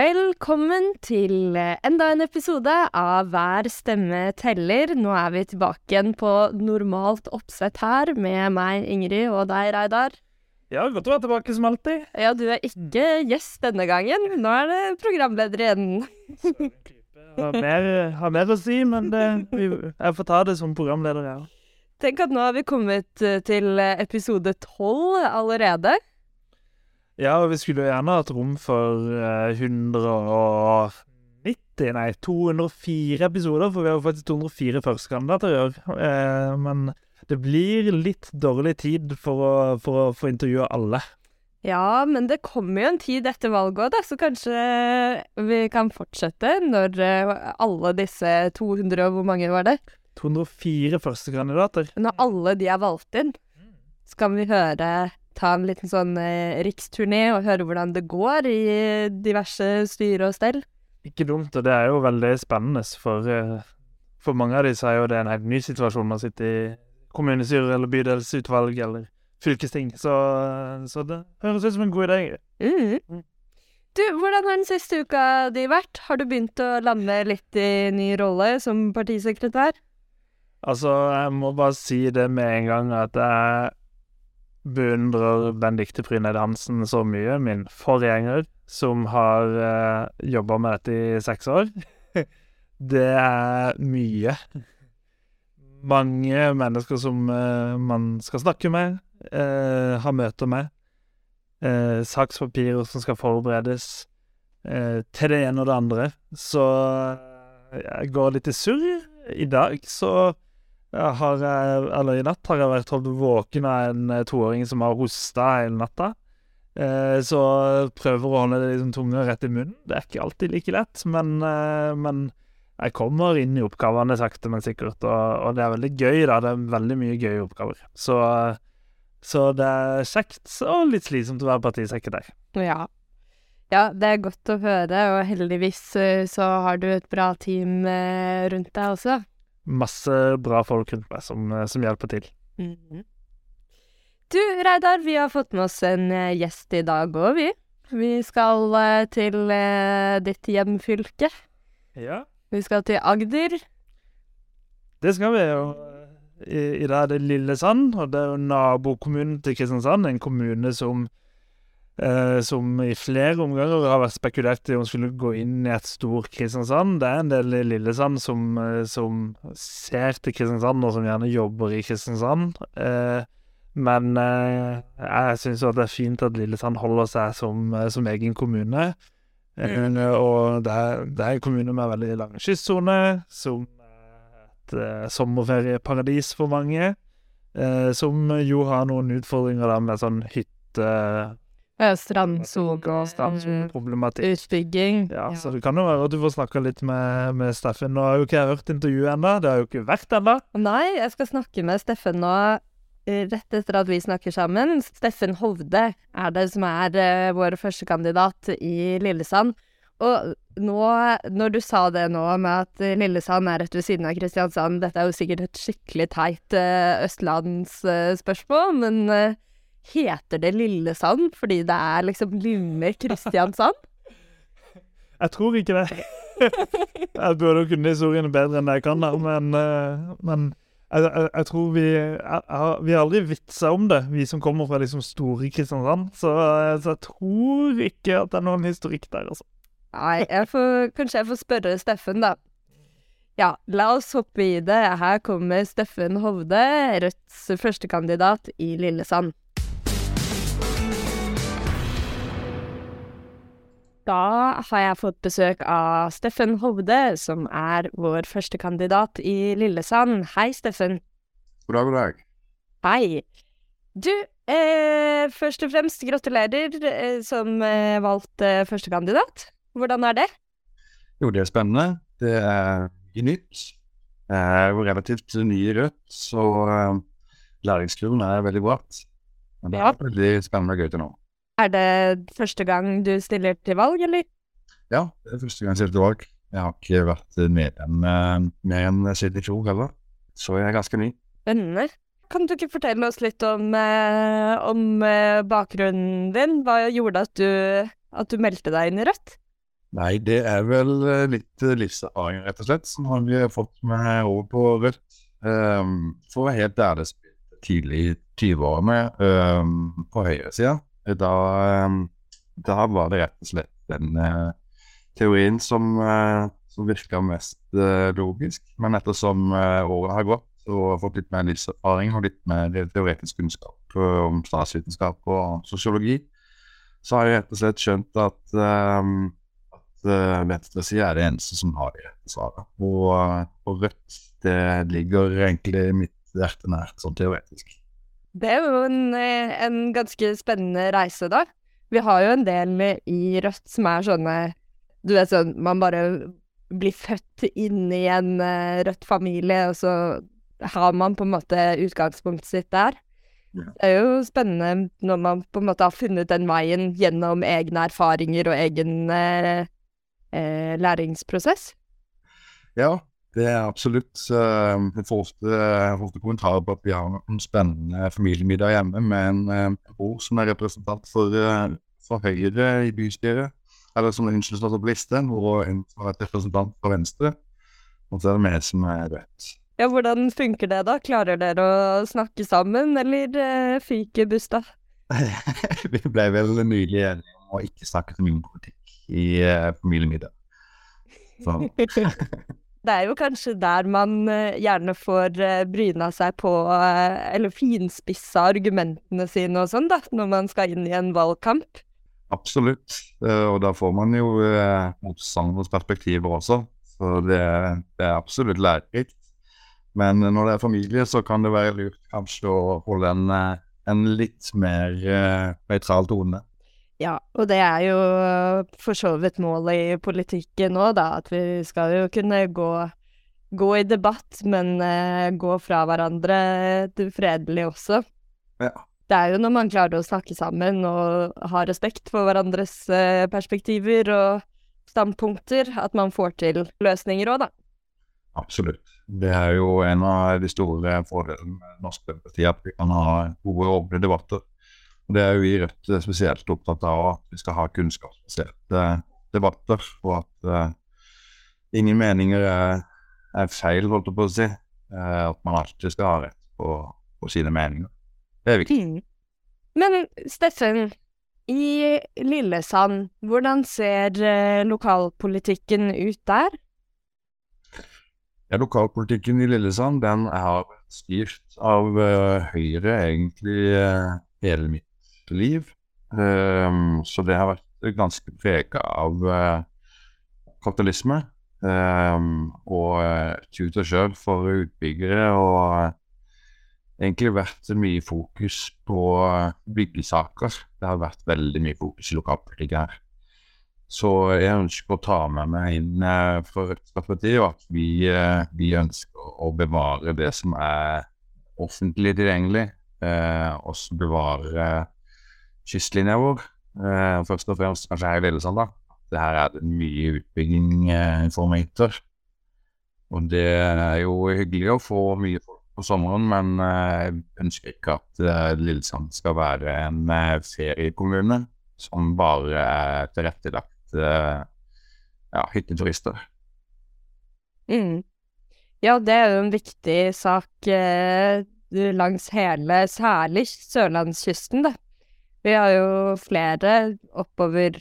Velkommen til enda en episode av Hver stemme teller. Nå er vi tilbake igjen på normalt oppsett her, med meg, Ingrid, og deg, Reidar. Ja, godt å være tilbake som alltid. Ja, du er ikke gjest denne gangen. Nå er det programleder igjen. Har mer, har mer å si, men det, jeg får ta det som programleder, ja. Tenk at nå har vi kommet eh, til episode tolv allerede. Ja, og vi skulle jo gjerne hatt rom for uh, 190, nei, 204 episoder, for vi har jo faktisk 204 førstekandidater i år. Uh, men det blir litt dårlig tid for å, for å få intervjue alle. Ja, men det kommer jo en tid etter valget òg, så kanskje vi kan fortsette når eh, alle disse 200 og hvor mange var det? 204 førstekandidater. Når alle de er valgt inn, så kan vi høre ta en liten sånn eh, riksturné og høre hvordan det går i diverse styre og stell. Ikke dumt, og det er jo veldig spennende, for, eh, for mange av disse er jo det en helt ny situasjon å sitte i kommunestyre eller bydelsutvalg eller fylkesting, så, så det høres ut som en god idé. Mm. Du, hvordan har den siste uka di vært? Har du begynt å lande litt i ny rolle som partisekretær? Altså, jeg må bare si det med en gang at jeg beundrer Benedicte Fryneid Hansen så mye, min forgjenger, som har uh, jobba med dette i seks år. det er mye. Mange mennesker som uh, man skal snakke med, uh, ha møter med. Uh, sakspapirer som skal forberedes. til det ene og det andre. Så jeg går litt i surr. I dag så jeg har, eller i natt har jeg vært holdt våken av en eh, toåring som har hosta hele natta. Eh, så prøver å holde det liksom tunga rett i munnen. Det er ikke alltid like lett, men, eh, men jeg kommer inn i oppgavene sakte, men sikkert. Og, og, det er veldig gøy, da. Det er veldig mye gøye oppgaver. Så, så det er kjekt og litt slitsomt å være partisekretær. Ja. Ja, det er godt å høre, og heldigvis eh, så har du et bra team eh, rundt deg også masse bra folk rundt meg som, eh, som hjelper til. Mm -hmm. Du, Reidar, vi har fått med oss en uh, gjest i dag òg, vi. Vi skal uh, til ditt hjemfylke. Ja. Vi skal til Agder. Det skal vi jo. I, i dag er det Lillesand, og det er jo nabokommunen til Kristiansand. En kommune som eh, som i flere omganger har vært spekulert i om skulle gå inn i et stort Kristiansand. Det er en del i Lillesand som, eh, som ser til Kristiansand, og som gjerne jobber i Kristiansand. Eh, men eh, jeg syns det er fint at Lillesand holder seg som, eh, som egen kommune. Mm. og det er, det er, en kommune med veldig lang kystsone, som et uh, sommerferieparadis for mange. Uh, som jo har noen utfordringer da med sånn hytte Strandsone, strandsoneproblematikk. Utbygging. Ja, ja, så det kan jo være at du får snakka litt med, med Steffen. Nå har jo ikke jeg hørt intervjuet ennå, det har jo ikke vært ennå. Nei, jeg skal snakke med Steffen nå eh, rett etter at vi snakker sammen. Steffen Hovde er det som er uh, vår førstekandidat i Lillesand. Og nå, når du sa det nå med at Lillesand er rett ved siden av Kristiansand Dette er jo sikkert et skikkelig teit uh, østlandsspørsmål, uh, men uh, Heter det Lillesand fordi det er liksom lille Kristiansand? Jeg tror ikke det. jeg burde kunne historiene bedre enn jeg kan, da, men, eh, men jeg, jeg, jeg, tror vi jeg, Vi har aldri vitsa om det, vi som kommer fra liksom store Kristiansand. Så, så, jeg tror ikke at det er noen historikk der, altså. Nei, jeg får, kanskje jeg får spørre Steffen, da. Ja, la oss hoppe i det. Her kommer Steffen Hovde, Rødts førstekandidat i Lillesand. Da har jeg fått besøk av Steffen Hovde, som er vår første kandidat i Lillesand. Hei, Steffen. God dag, god dag. Hei. Du, eh, først og fremst gratulerer eh, som eh, valgt eh, førstekandidat. Hvordan er det? Jo, det er spennende. Det er nytt. Jeg er relativt ny i Rødt, så uh, læringskurven er veldig bratt. Men det er ja. veldig spennende og gøy til nå. Er det første gang du stiller til valg, eller? Ja, det er første gang jeg stiller til valg. Jeg har ikke vært medlem eh, mer enn siden i fjor heller, så jeg er ganske ny. Spennende. Kan du ikke fortelle oss litt om, eh, om eh, bakgrunnen din? Hva gjorde at du, at du meldte deg inn i Rødt? Nei, det er vel litt livserfaring, rett og slett, som har vi fått med over på Rødt. Um, for å være helt ærlig, tidlig i 20-årene um, på høyresida. Da, um, da var det rett og slett den uh, teorien som, uh, som virka mest uh, logisk. Men ettersom året har gått og fått litt mer livserfaring og litt mer teoretisk kunnskap om statsvitenskap og sosiologi, så har jeg rett og slett skjønt at, um, at venstresida er det eneste som har de rette svarene. Og, og Rødt det ligger egentlig mitt hjerte nært, sånn teoretisk. Det er jo en, en ganske spennende reise, da. Vi har jo en del med i Rødt som er sånne Du vet sånn, man bare blir født inn i en uh, Rødt-familie, og så har man på en måte utgangspunktet sitt der. Ja. Det er jo spennende når man på en måte har funnet den veien gjennom egne erfaringer og egen eh, eh, læringsprosess. Ja, det er absolutt uh, Jeg får ofte, kommentarer på at vi har en spennende familiemiddag hjemme med en uh, bror som er representant for, uh, for Høyre i bystyret, eller som unnskyld står på listen, og en som har vært representant for Venstre. Og så er det vi som er rødt. Ja, hvordan funker det da? Klarer dere å snakke sammen, eller fyker busta? vi ble vel nylig enige om å ikke snakke så mye om politikk i familiemiddag. Så. Det er jo kanskje der man uh, gjerne får uh, bryna seg på, uh, eller finspissa argumentene sine og sånn, da, når man skal inn i en valgkamp. Absolutt, og da får man jo motstandernes perspektiver også. Så det, det er absolutt lærerikt. Men når det er familie, så kan det være lurt kanskje å holde en, en litt mer nøytral tone. Ja, og det er jo for så vidt målet i politikken òg, da, at vi skal jo kunne gå, gå i debatt, men uh, gå fra hverandre fredelig også. Ja. Det er jo når man klarer å snakke sammen og ha respekt for hverandres uh, perspektiver og standpunkter, at man får til løsninger òg, da. Absolutt. Det er jo en av de store fordelene med norsk demokrati, at vi kan ha gode åpne debatter. Og Det er jo vi i Rødt spesielt opptatt av at vi skal ha kunnskapsbaserte debatter, og at uh, ingen meninger er, er, feil, holdt jeg på å si. Uh, at man alltid skal ha rett på, på sine meninger. Det er viktig. Mm. Men Steffen, i Lillesand, hvordan ser uh, lokalpolitikken ut der? Ja, Lokalpolitikken i Lillesand den har styrt av Høyre egentlig hele mitt liv. Um, så det har vært ganske prega av uh, kapitalisme. Um, og uh, tuter sjøl for utbyggere, og uh, egentlig vært mye fokus på byggesaker. Det har vært veldig mye fokus i lokalpolitikk her. Så jeg ønsker å ta med meg inn fra Rødts parti at vi, vi, ønsker å bevare det som er offentlig tilgjengelig, Eh, også bevare kystlinja vår. Eh, først og fremst kanskje her i Lillesand, da. Det her er det mye utbygging eh, for meter. Og det er jo hyggelig å få mye folk på sommeren, men eh, jeg ønsker ikke at eh, Lillesand skal være en eh, feriekommune som bare er tilrettelagt ja, hytteturister. Mm. Ja, det er jo en viktig sak eh, langs hele, særlig sørlandskysten, da. Vi har jo flere oppover,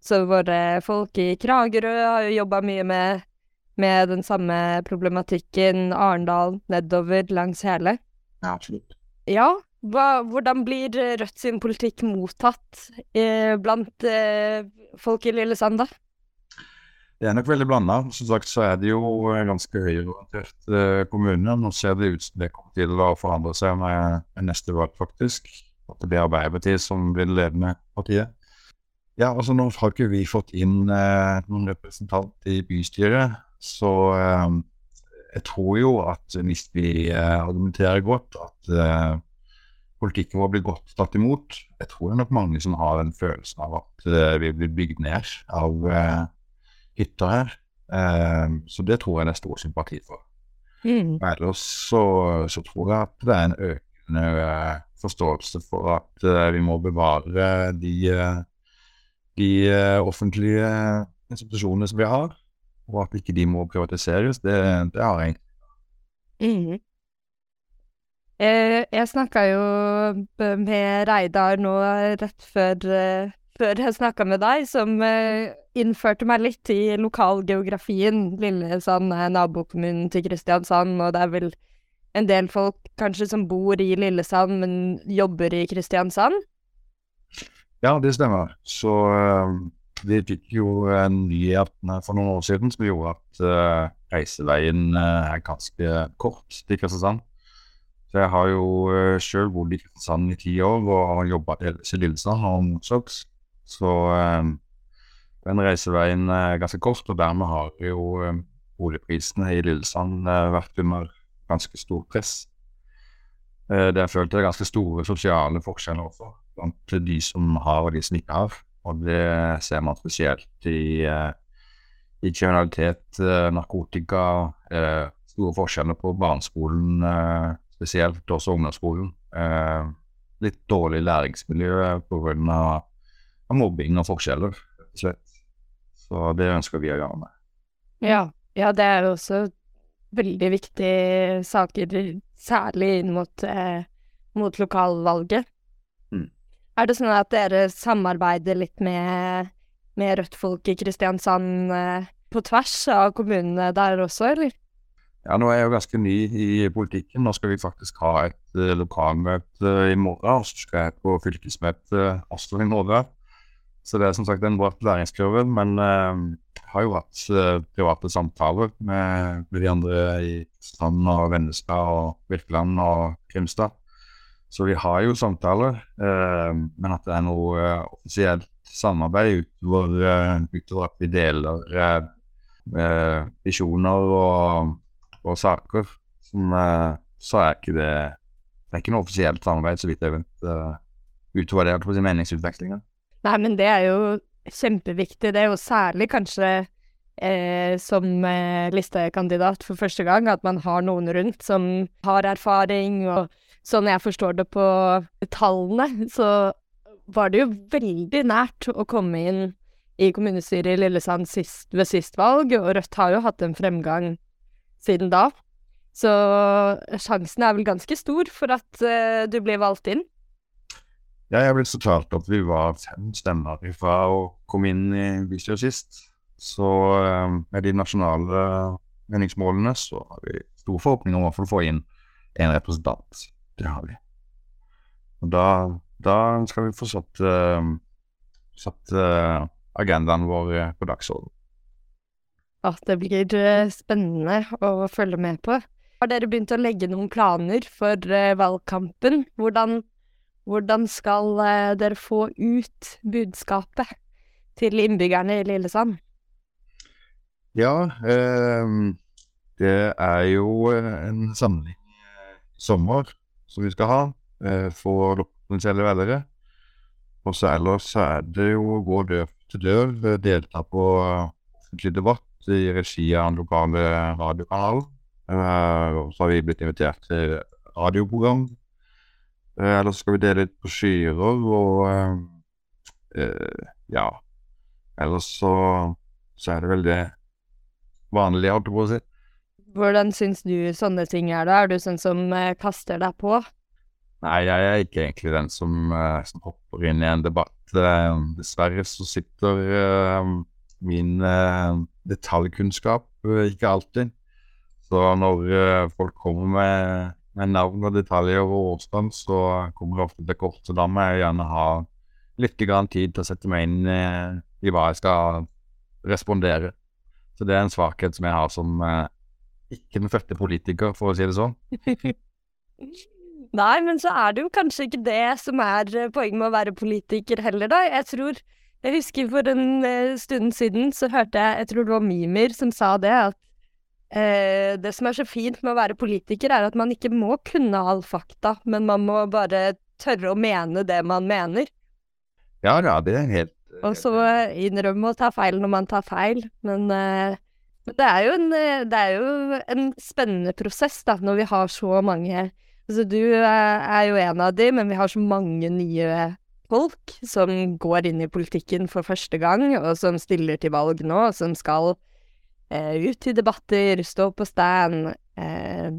så våre folk i Kragerø har jo jobba mye med, med den samme problematikken. Arendal, nedover langs hele. Ja, absolutt. Ja, hva, hvordan blir Rødt sin politikk mottatt eh, blant eh, folk i Lillesand, da? Det er nok veldig blanda. Som sagt så er det jo en ganske høyreorientert eh, kommune. Nå ser det ut som det kommer til å forandre seg med, med neste valg, faktisk at det blir Arbeiderpartiet som blir det ledende partiet. Ja, altså Nå har ikke vi fått inn eh, noen representant i bystyret, så eh, jeg tror jo at hvis vi eh, argumenterer godt, at eh, politikken vår blir godt tatt imot Jeg tror det er nok mange som har en følelse av at eh, vi blir bygd ned av eh, hytter her. så det tror jeg det er stor sympati for. Mm. Ellers så, så tror jeg at det er en økende forståelse for at uh, vi må bevare de, uh, de offentlige institusjonene som vi har, og at ikke de må privatiseres, det, det har jeg. Mm Eh, jeg snakka jo med Reidar nå rett før, eh, før jeg snakka med deg, som eh, innførte meg litt i lokalgeografien. Lillesand er nabokommunen til Kristiansand, og det er vel en del folk kanskje som bor i Lillesand, men jobber i Kristiansand. Ja, det stemmer. Så eh, vi fikk jo en nyhet for noen år siden som gjorde at uh, reiseveien uh, er ganske kort til Kristiansand. Så jeg har jo uh, sjøl bodd i Kristiansand i ti år og har jobba i Lillesand og motsatt. Så eh, den reiseveien er ganske kort, og dermed har jo eh, boligprisene i Lillesand eh, vært under ganske stort press. Eh, har ført til ganske store sosiale forskjeller også blant de som har og de som ikke har. Og det ser man spesielt i, eh, i kriminalitet, eh, narkotika, store forskjeller på barneskolen spesielt, også ungdomsskolen. Litt dårlig læringsmiljø pga. Mobbing og forskjeller, slett. Så det ønsker vi å gjøre med. Ja. ja, det er jo også veldig viktige saker, særlig inn mot, eh, mot lokalvalget. Mm. Er det sånn at dere samarbeider litt med, med Rødt-folk i Kristiansand eh, på tvers av kommunene der også, eller? Ja, nå er jeg jo ganske ny i politikken. Nå skal vi faktisk ha et uh, lokalmøte i morgen, og så skal jeg på fylkesmøte også i morgen. Så det er som sagt en bratt læringskurve, men uh, jeg har jo hatt uh, private samtaler med, med, de andre i Strand og Vennesla og Virkeland og Grimstad. Så vi har jo samtaler, men at det er noe offisielt samarbeid utover, utover at vi deler visjoner og og saker, som, uh, så er ikke det Det er ikke noe offisielt samarbeid, så vidt jeg vet, uh, utover det på meningsutvekslinger. Nei, men det er jo kjempeviktig. Det er jo særlig kanskje eh, som eh, listekandidat for første gang, at man har noen rundt som har erfaring, og sånn jeg forstår det på tallene, så var det jo veldig nært å komme inn i kommunestyret i Lillesand sist, ved sist valg, og Rødt har jo hatt en fremgang siden da. Så sjansen er vel ganske stor for at uh, du blir valgt inn. Ja, jeg ble fortalt at vi var fem stemmer ifra å komme inn i bystyret sist. Så um, med de nasjonale meningsmålene så har vi stor forhåpning om å få inn en representant. Det har vi. Og da, da skal vi få satt, uh, satt uh, agendaen vår på dagsordenen. At det blir spennende å følge med på. Har dere begynt å legge noen planer for valgkampen? Hvordan, hvordan skal uh, dere få ut budskapet til innbyggerne i Lillesand? Ja, eh, det er jo en samling sommer som vi skal ha for potensielle velgere. Og så ellers er det jo å gå dør til dør, delta på offentlig debatt i regi av den lokale radiokanalen. Og så har vi blitt invitert til radioprogram. Uh, ellers skal vi dele litt brosjyrer og uh, ja. Ellers så, så er det veldig vanlig, holdt jeg på å si. Hvordan syns du sånne ting er, da? Er du sånn som kaster deg på? Nei, jeg er ikke egentlig den som, som hopper inn i en debatt. dessverre så sitter min detaljkunnskap ikke alltid. Så når folk kommer med, med, navn og detaljer og årstand, så kommer det ofte til kort. Så da må jeg gjerne ha litt tid til å sette meg inn uh, i hva jeg skal respondere. Så det er en svakhet som jeg har som eh, ikke den fødte politiker, for å si det sånn. Nei, men så er det jo kanskje ikke det som er poenget med å være politiker heller, da. Jeg tror Jeg husker for en stund siden så hørte jeg, jeg tror det var Mimir som sa det, at Eh, det som er så fint med å være politiker, er at man ikke må kunne all fakta, men man må bare tørre å mene det man mener. Ja, ja, det er helt Og så innrømme å ta feil når man tar feil. Men, eh, det, er en, det, er jo en, spennende prosess, da, når vi har så mange Altså, du er jo en av de, men vi har så mange nye folk som går inn i politikken for første gang, og som stiller til valg nå, og som skal eh, ut i debatter, stå på stand. Eh,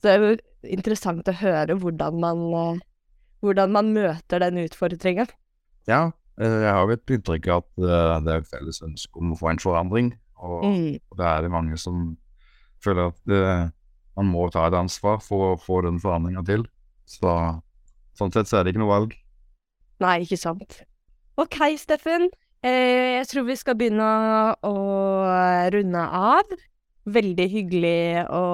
så det er jo interessant å høre hvordan man, eh, hvordan man møter den utfordringa. Ja, eh, jeg har jo et inntrykk av at eh, det er et felles ønske om å få en forandring. Og, Mm. og det er det mange som føler at det, man må ta et ansvar for å få den forandringa til. Så sånn sett så er det ikke noe valg. Nei, ikke sant. Ok, Steffen. Eh, jeg tror vi skal begynne å runde av. Veldig hyggelig å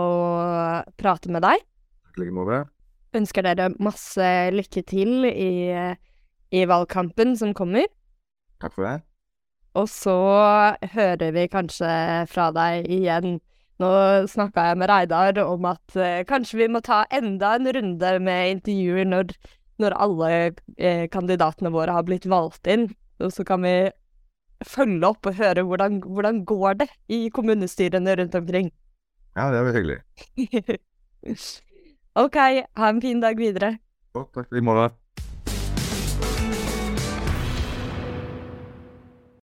prate med deg. I like måte. Ønsker dere masse lykke til i, i valgkampen som kommer. Takk for det. Og så hører vi kanskje fra deg igjen. Nå snakka jeg med Reidar om at eh, kanskje vi må ta enda en runde med intervjuer når, når alle eh, kandidatene våre har blitt valgt inn. Og så kan vi følge opp og høre hvordan, hvordan går det i kommunestyrene rundt omkring. Ja, det er hyggelig. OK, ha en fin dag videre. Godt, takk i morgen.